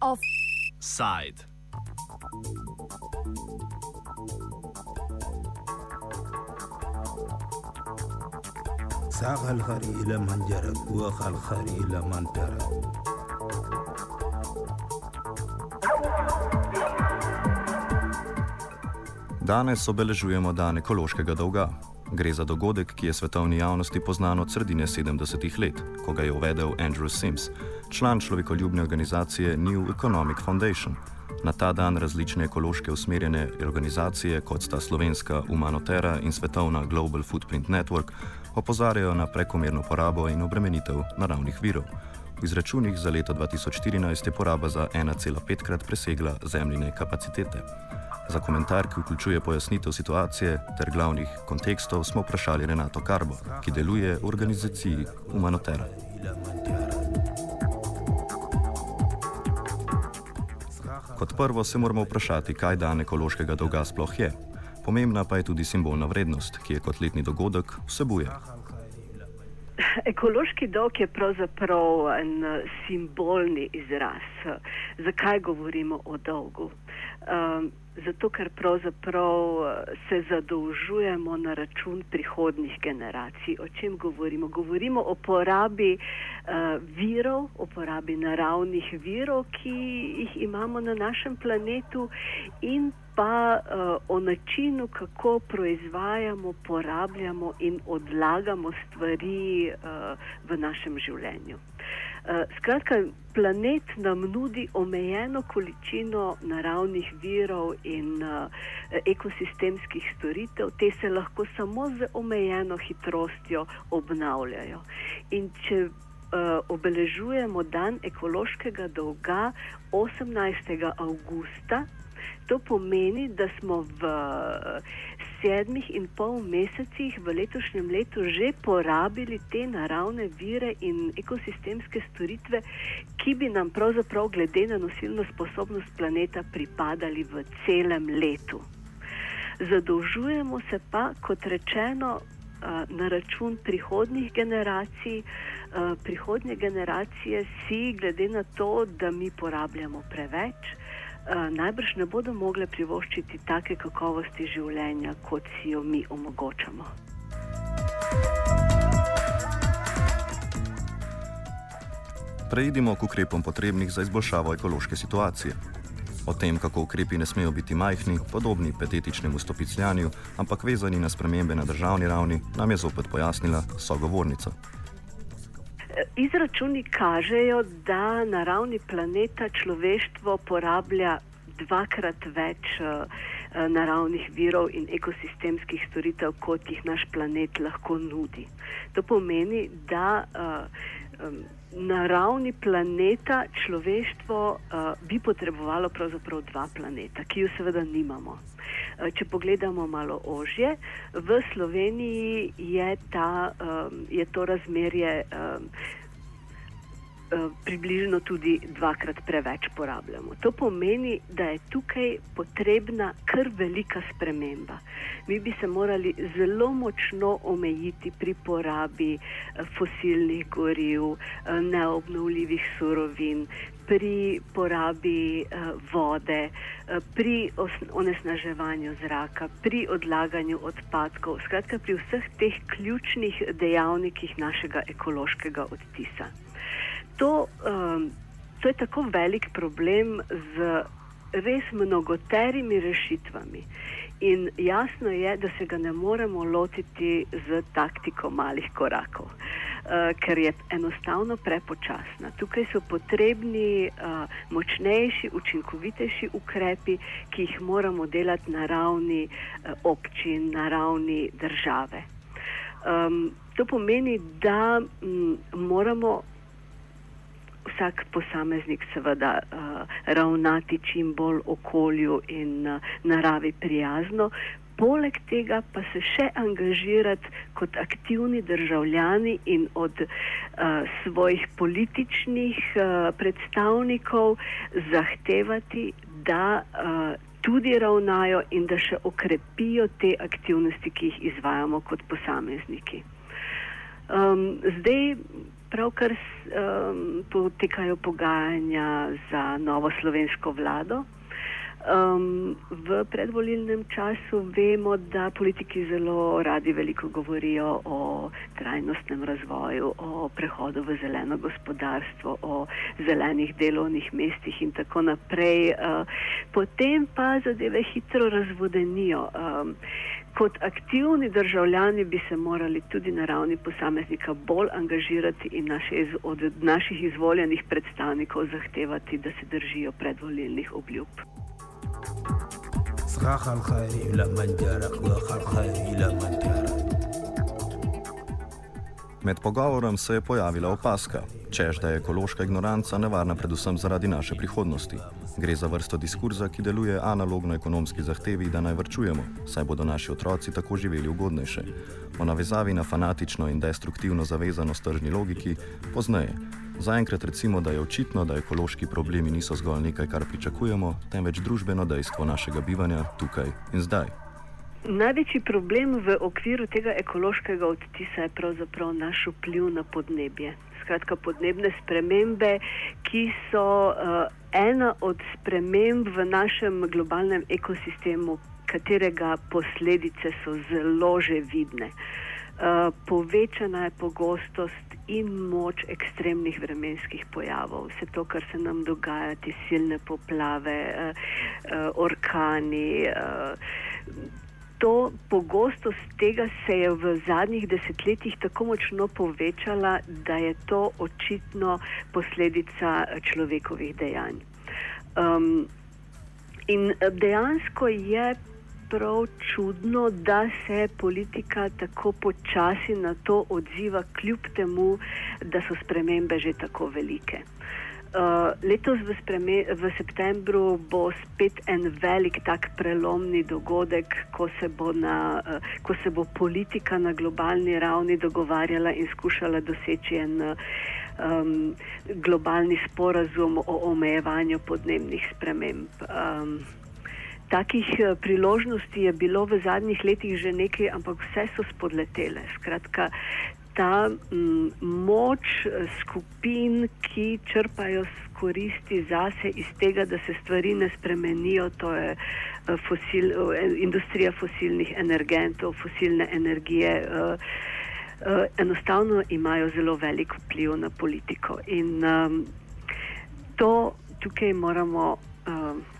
Offside. ساق الخري إلى من جرب وخ الخري إلى من ترك Danes obeležujemo dan ekološkega dolga. Gre za dogodek, ki je svetovni javnosti poznan od sredine 70-ih let, ko ga je uvedel Andrew Sims, član človekoljubne organizacije New Economic Foundation. Na ta dan različne ekološke usmerjene organizacije, kot sta slovenska Humanotera in svetovna Global Footprint Network, opozarjajo na prekomerno porabo in obremenitev naravnih virov. V izračunih za leto 2014 je poraba za 1,5 krat presegla zemljine kapacitete. Za komentar, ki vključuje pojasnitev situacije ter glavnih kontekstov, smo vprašali Renato Karbo, ki deluje v organizaciji Humanotera. Kot prvo se moramo vprašati, kaj dan ekološkega dolga sploh je. Pomembna pa je tudi simbolna vrednost, ki je kot letni dogodek vsebuje. Ekološki dolg je pravzaprav en simbolni izraz. Zakaj govorimo o dolgu? Um, zato, ker pravzaprav se zadolžujemo na račun prihodnih generacij. O čem govorimo? Govorimo o porabi uh, virov, o porabi naravnih virov, ki jih imamo na našem planetu in pa uh, o načinu, kako proizvajamo, porabljamo in odlagamo stvari uh, v našem življenju. Uh, skratka, planet nam nudi omejeno količino naravnih virov in uh, ekosistemskih storitev, te se lahko samo z omejeno hitrostjo obnavljajo. In če uh, obeležujemo dan ekološkega dolga 18. avgusta, To pomeni, da smo v sedmih in pol mesecih v letošnjem letu že porabili te naravne vire in ekosistemske storitve, ki bi nam pravzaprav glede na nosilno sposobnost planeta pripadali v celem letu. Zadolžujemo se pa, kot rečeno, na račun prihodnih generacij. Prihodnje generacije si, glede na to, da mi porabljamo preveč, Eh, najbrž ne bodo mogle privoščiti take kakovosti življenja, kot si jo mi omogočamo. Preidimo k ukrepom potrebnih za izboljšavo ekološke situacije. O tem, kako ukrepi ne smejo biti majhni, podobni petetičnemu stopicljanju, ampak vezani na spremembe na državni ravni, nam je zopet pojasnila sogovornica. Izračuni kažejo, da na ravni planeta človeštvo porablja dvakrat več uh, naravnih virov in ekosistemskih storitev, kot jih naš planet lahko nudi. To pomeni, da um, na ravni planeta človeštvo bi potrebovalo pravzaprav dva planeta, ki jo seveda nimamo. Če pogledamo malo ožje, v Sloveniji je, ta, um, je to razmerje um, približno tudi dvakrat preveč porabljamo. To pomeni, da je tukaj potrebna kar velika sprememba. Mi bi se morali zelo močno omejiti pri porabi fosilnih goriv, neobnovljivih surovin, pri porabi vode, pri onesnaževanju zraka, pri odlaganju odpadkov, skratka pri vseh teh ključnih dejavnikih našega ekološkega odtisa. To, um, to je tako velik problem z res mnogoterimi rešitvami. In jasno je, da se ga ne moremo lotiti z taktiko malih korakov. Uh, ker je enostavno prepočasna. Tukaj so potrebni uh, močnejši, učinkovitejši ukrepi, ki jih moramo delati na ravni uh, občin, na ravni države. Um, to pomeni, da m, moramo vsak posameznik seveda uh, ravnati čim bolj okolju in uh, naravi prijazno, poleg tega pa se še angažirati kot aktivni državljani in od uh, svojih političnih uh, predstavnikov zahtevati, da uh, tudi ravnajo in da še okrepijo te aktivnosti, ki jih izvajamo kot posamezniki. Um, zdaj pravkar um, potekajo pogajanja za novo slovensko vlado. Um, v predvolilnem času vemo, da politiki zelo radi veliko govorijo o trajnostnem razvoju, o prehodu v zeleno gospodarstvo, o zelenih delovnih mestih in tako naprej. Uh, potem pa zadeve hitro razvodenijo. Um, kot aktivni državljani bi se morali tudi na ravni posameznika bolj angažirati in naše, od naših izvoljenih predstavnikov zahtevati, da se držijo predvolilnih obljub. صراخ الخير إلى من جارك وخ الخير إلى من جارك Med pogovorom se je pojavila opaska, čež da je ekološka ignoranca nevarna predvsem zaradi naše prihodnosti. Gre za vrsto diskurza, ki deluje analogno ekonomski zahtevi, da naj vrčujemo, saj bodo naši otroci tako živeli ugodnejše. O navezavi na fanatično in destruktivno zavezanost tržni logiki pozneje. Zaenkrat recimo, da je očitno, da ekološki problemi niso zgolj nekaj, kar pričakujemo, temveč družbeno dejstvo našega bivanja tukaj in zdaj. Največji problem v okviru tega ekološkega odtisa je pravzaprav naš vpliv na podnebje. Skratka, podnebne spremembe, ki so uh, ena od sprememb v našem globalnem ekosistemu, katerega posledice so zelo že vidne. Uh, povečana je pogostost in moč ekstremnih vremenskih pojavov, vse to, kar se nam dogaja, te silne poplave, uh, uh, orkani. Uh, to pogostost tega se je v zadnjih desetletjih tako močno povečala, da je to očitno posledica človekovih dejanj. Um, in dejansko je prav čudno, da se politika tako počasi na to odziva, kljub temu, da so spremembe že tako velike. Uh, letos v, v septembru bo spet en velik tak prelomni dogodek, ko se, bo na, uh, ko se bo politika na globalni ravni dogovarjala in skušala doseči en um, globalni sporazum o omejevanju podnebnih sprememb. Um, takih uh, priložnosti je bilo v zadnjih letih že nekaj, ampak vse so spodletele. Skratka, ta m, moč eh, skupin, ki črpajo koristi zase iz tega, da se stvari ne spremenijo, to je eh, fosil, eh, industrija fosilnih energentov, fosilne energije, enostavno imajo zelo velik vpliv na politiko. In um, to tukaj moramo uh,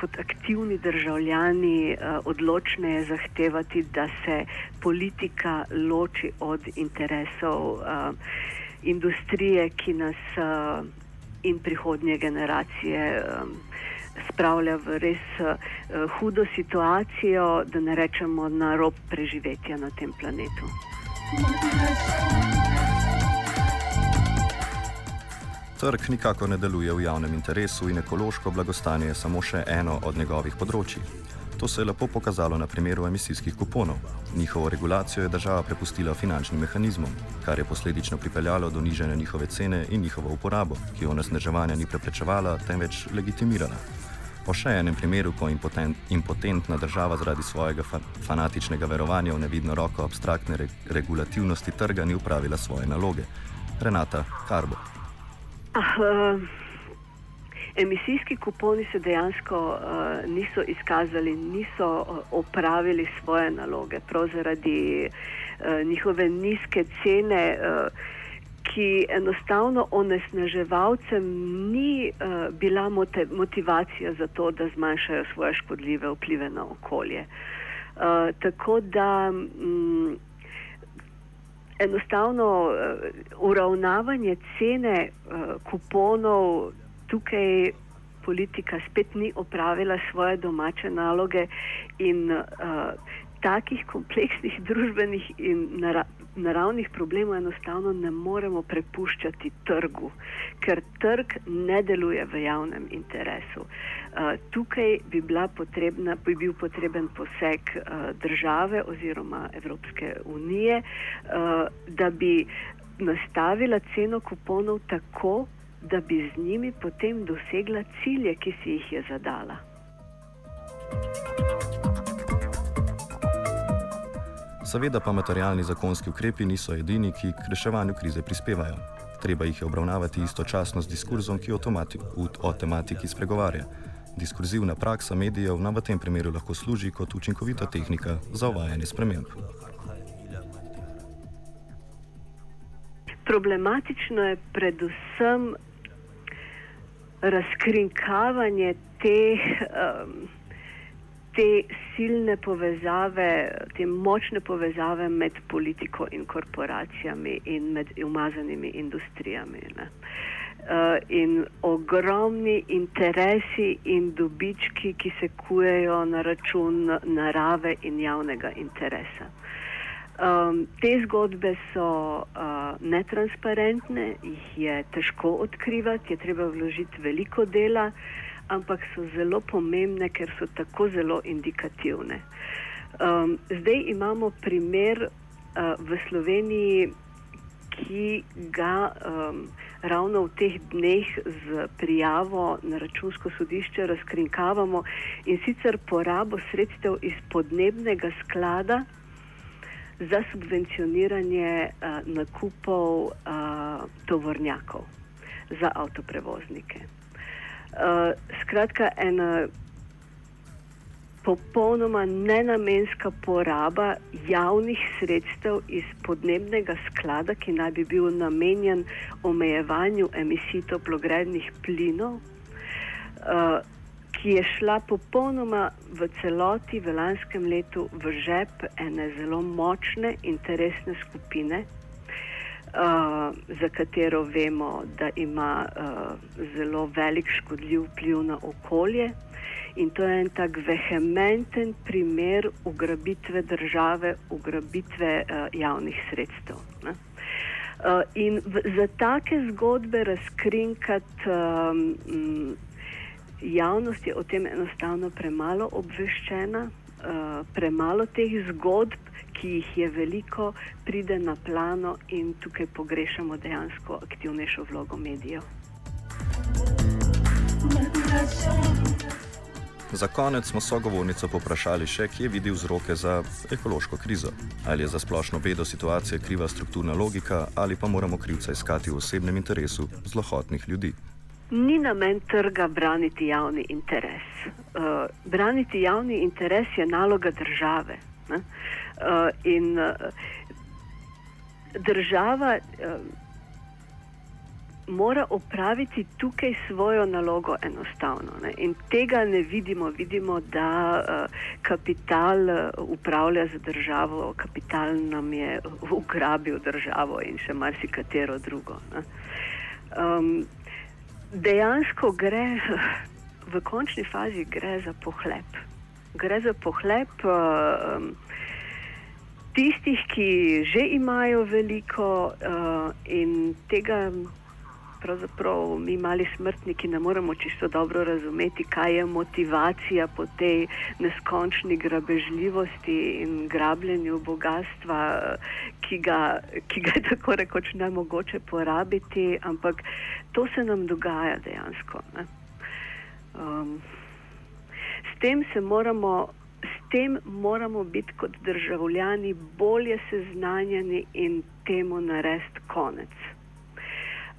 kot aktivni državljani uh, odločneje zahtevati, da se politika loči od interesov uh, industrije, ki nas uh, in prihodnje generacije. Um, Spravlja v res uh, hudo situacijo, da ne rečemo na rob preživetja na tem planetu. Trg nikako ne deluje v javnem interesu in ekološko blagostanje je samo še eno od njegovih področji. To se je lepo pokazalo na primeru emisijskih kuponov. Njihovo regulacijo je država prepustila finančnim mehanizmom, kar je posledično pripeljalo do nižene njihove cene in njihovo uporabo, ki onesnaževanja ni preprečevala, temveč legitimirala. Po še enem primeru, ko impotent, impotentna država zaradi svojega fa fanatičnega verovanja v nevidno roko abstraktne re regulativnosti trga ni upravila svoje naloge. Renata Karbo. Ah, uh, emisijski kuponi se dejansko uh, niso izkazali, niso uh, opravili svoje naloge, prav zaradi uh, njihove nizke cene, uh, ki enostavno onesnaževalcem ni uh, bila motivacija za to, da zmanjšajo svoje škodljive vplive na okolje. Uh, tako da. Um, enostavno uh, uravnavanje cene uh, kuponov tukaj politika spet ni opravila svoje domače naloge in uh, takih kompleksnih družbenih in naravnih problemov enostavno ne moremo prepuščati trgu, ker trg ne deluje v javnem interesu. Uh, tukaj bi, potrebna, bi bil potreben poseg uh, države oziroma Evropske unije, uh, da bi nastavila ceno kuponov tako, da bi z njimi potem dosegla cilje, ki si jih je zadala. thank you Seveda pa materialni zakonski ukrepi niso edini, ki k reševanju krize prispevajo. Treba jih je obravnavati istočasno z diskurzom, ki o tematiki spregovarja. Diskurzivna praksa medijev nam v tem primeru lahko služi kot učinkovita tehnika za uvajanje sprememb. Problematično je predvsem razkrinkavanje te, um, te silne povezave, te močne povezave med politiko in korporacijami in med umazanimi industrijami. Ne. Uh, in ogromni interesi in dobički, ki se kujejo na račun narave in javnega interesa. Um, te zgodbe so uh, netransparentne, jih je težko odkrivati, je treba vložiti veliko dela, ampak so zelo pomembne, ker so tako zelo indikativne. Um, zdaj imamo primer uh, v Sloveniji, ki ga um, ravno v teh dneh z prijavo na računsko sodišče razkrinkavamo in sicer porabo sredstev iz podnebnega sklada za subvencioniranje uh, nakupov uh, tovornjakov za avtoprevoznike. Uh, skratka, ena popolnoma nenamenska poraba javnih sredstev iz podnebnega sklada, ki naj bi bil namenjen omejevanju emisij toplogrednih plinov. Uh, ki je šla popolnoma v celoti v lanskem letu v žep ene zelo močne interesne skupine, uh, za katero vemo, da ima uh, zelo velik škodljiv vpliv na okolje. In to je en tak vehementen primer ugrabitve države, ugrabitve uh, javnih sredstev. Ne? Uh, in v, za take zgodbe razkrinkati um, javnost je o tem enostavno premalo obveščena, uh, premalo teh zgodb, ki jih je veliko, pride na plano in tukaj pogrešamo dejansko aktivnejšo vlogo medijev. Za konec smo sogovornico poprašali še, kje vidi vzroke za ekološko krizo. Ali je za splošno bedo situacije kriva strukturna logika, ali pa moramo krivca iskati v osebnem interesu zlohotnih ljudi ni namen trga braniti javni interes. Uh, braniti javni interes je naloga države. Uh, in uh, država uh, mora opraviti tukaj svojo nalogo enostavno. Ne? In tega ne vidimo. Vidimo, da uh, kapital upravlja z državo, kapital nam je ugrabil državo in še marsikatero drugo. Um, dejansko gre v končni fazi za pohlep. Gre za pohlep uh, tistih, ki že imajo veliko uh, in tega pravzaprav mi mali smrtniki ne moremo čisto dobro razumeti, kaj je motivacija po tej neskončni grabežljivosti in grabljenju bogatstva, ki ga, ki ga je tako rekoč ne mogoče porabiti, ampak to se nam dogaja dejansko. Um, s tem se moramo. S tem moramo biti kot državljani bolje seznanjeni in temu narediti konec.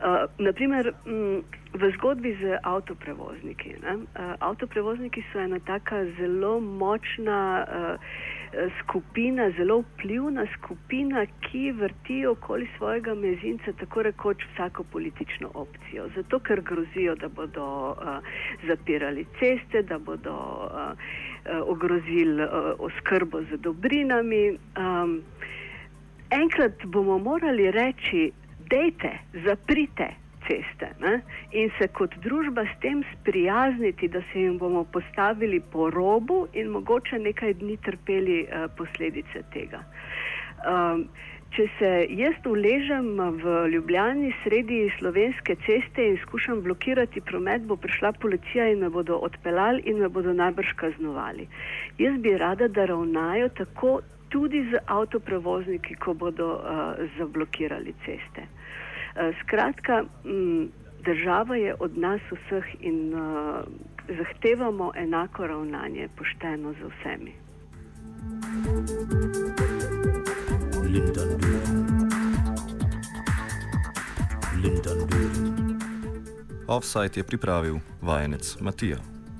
Uh, naprimer, m, v zgodbi z avtoprevozniki. Uh, avtoprevozniki so ena taka zelo močna uh, skupina, zelo vplivna skupina, ki vrti okoli svojega mezinca tako rekoč vsako politično opcijo. Zato, ker grozijo, da bodo uh, zapirali ceste, da bodo uh, uh, ogrozili uh, oskrbo z dobrinami. Um, enkrat bomo morali reči, dejte, zaprite ceste ne? in se kot družba s tem sprijazniti, da se jim bomo postavili po robu in mogoče nekaj dni trpeli uh, posledice tega. Um, če se jaz uležem v Ljubljani sredi slovenske ceste in skušam blokirati promet, bo prišla policija in me bodo odpeljali in me bodo najbrž kaznovali. Jaz bi rada, da ravnajo tako tudi z avtoprevozniki, ko bodo uh, zablokirali ceste. Uh, skratka, m, država je od nas vseh in uh, zahtevamo enako ravnanje, pošteno z vsemi. Thank you. Lindanduri. Lindanduri. Offside je pripravil vajenec Matija.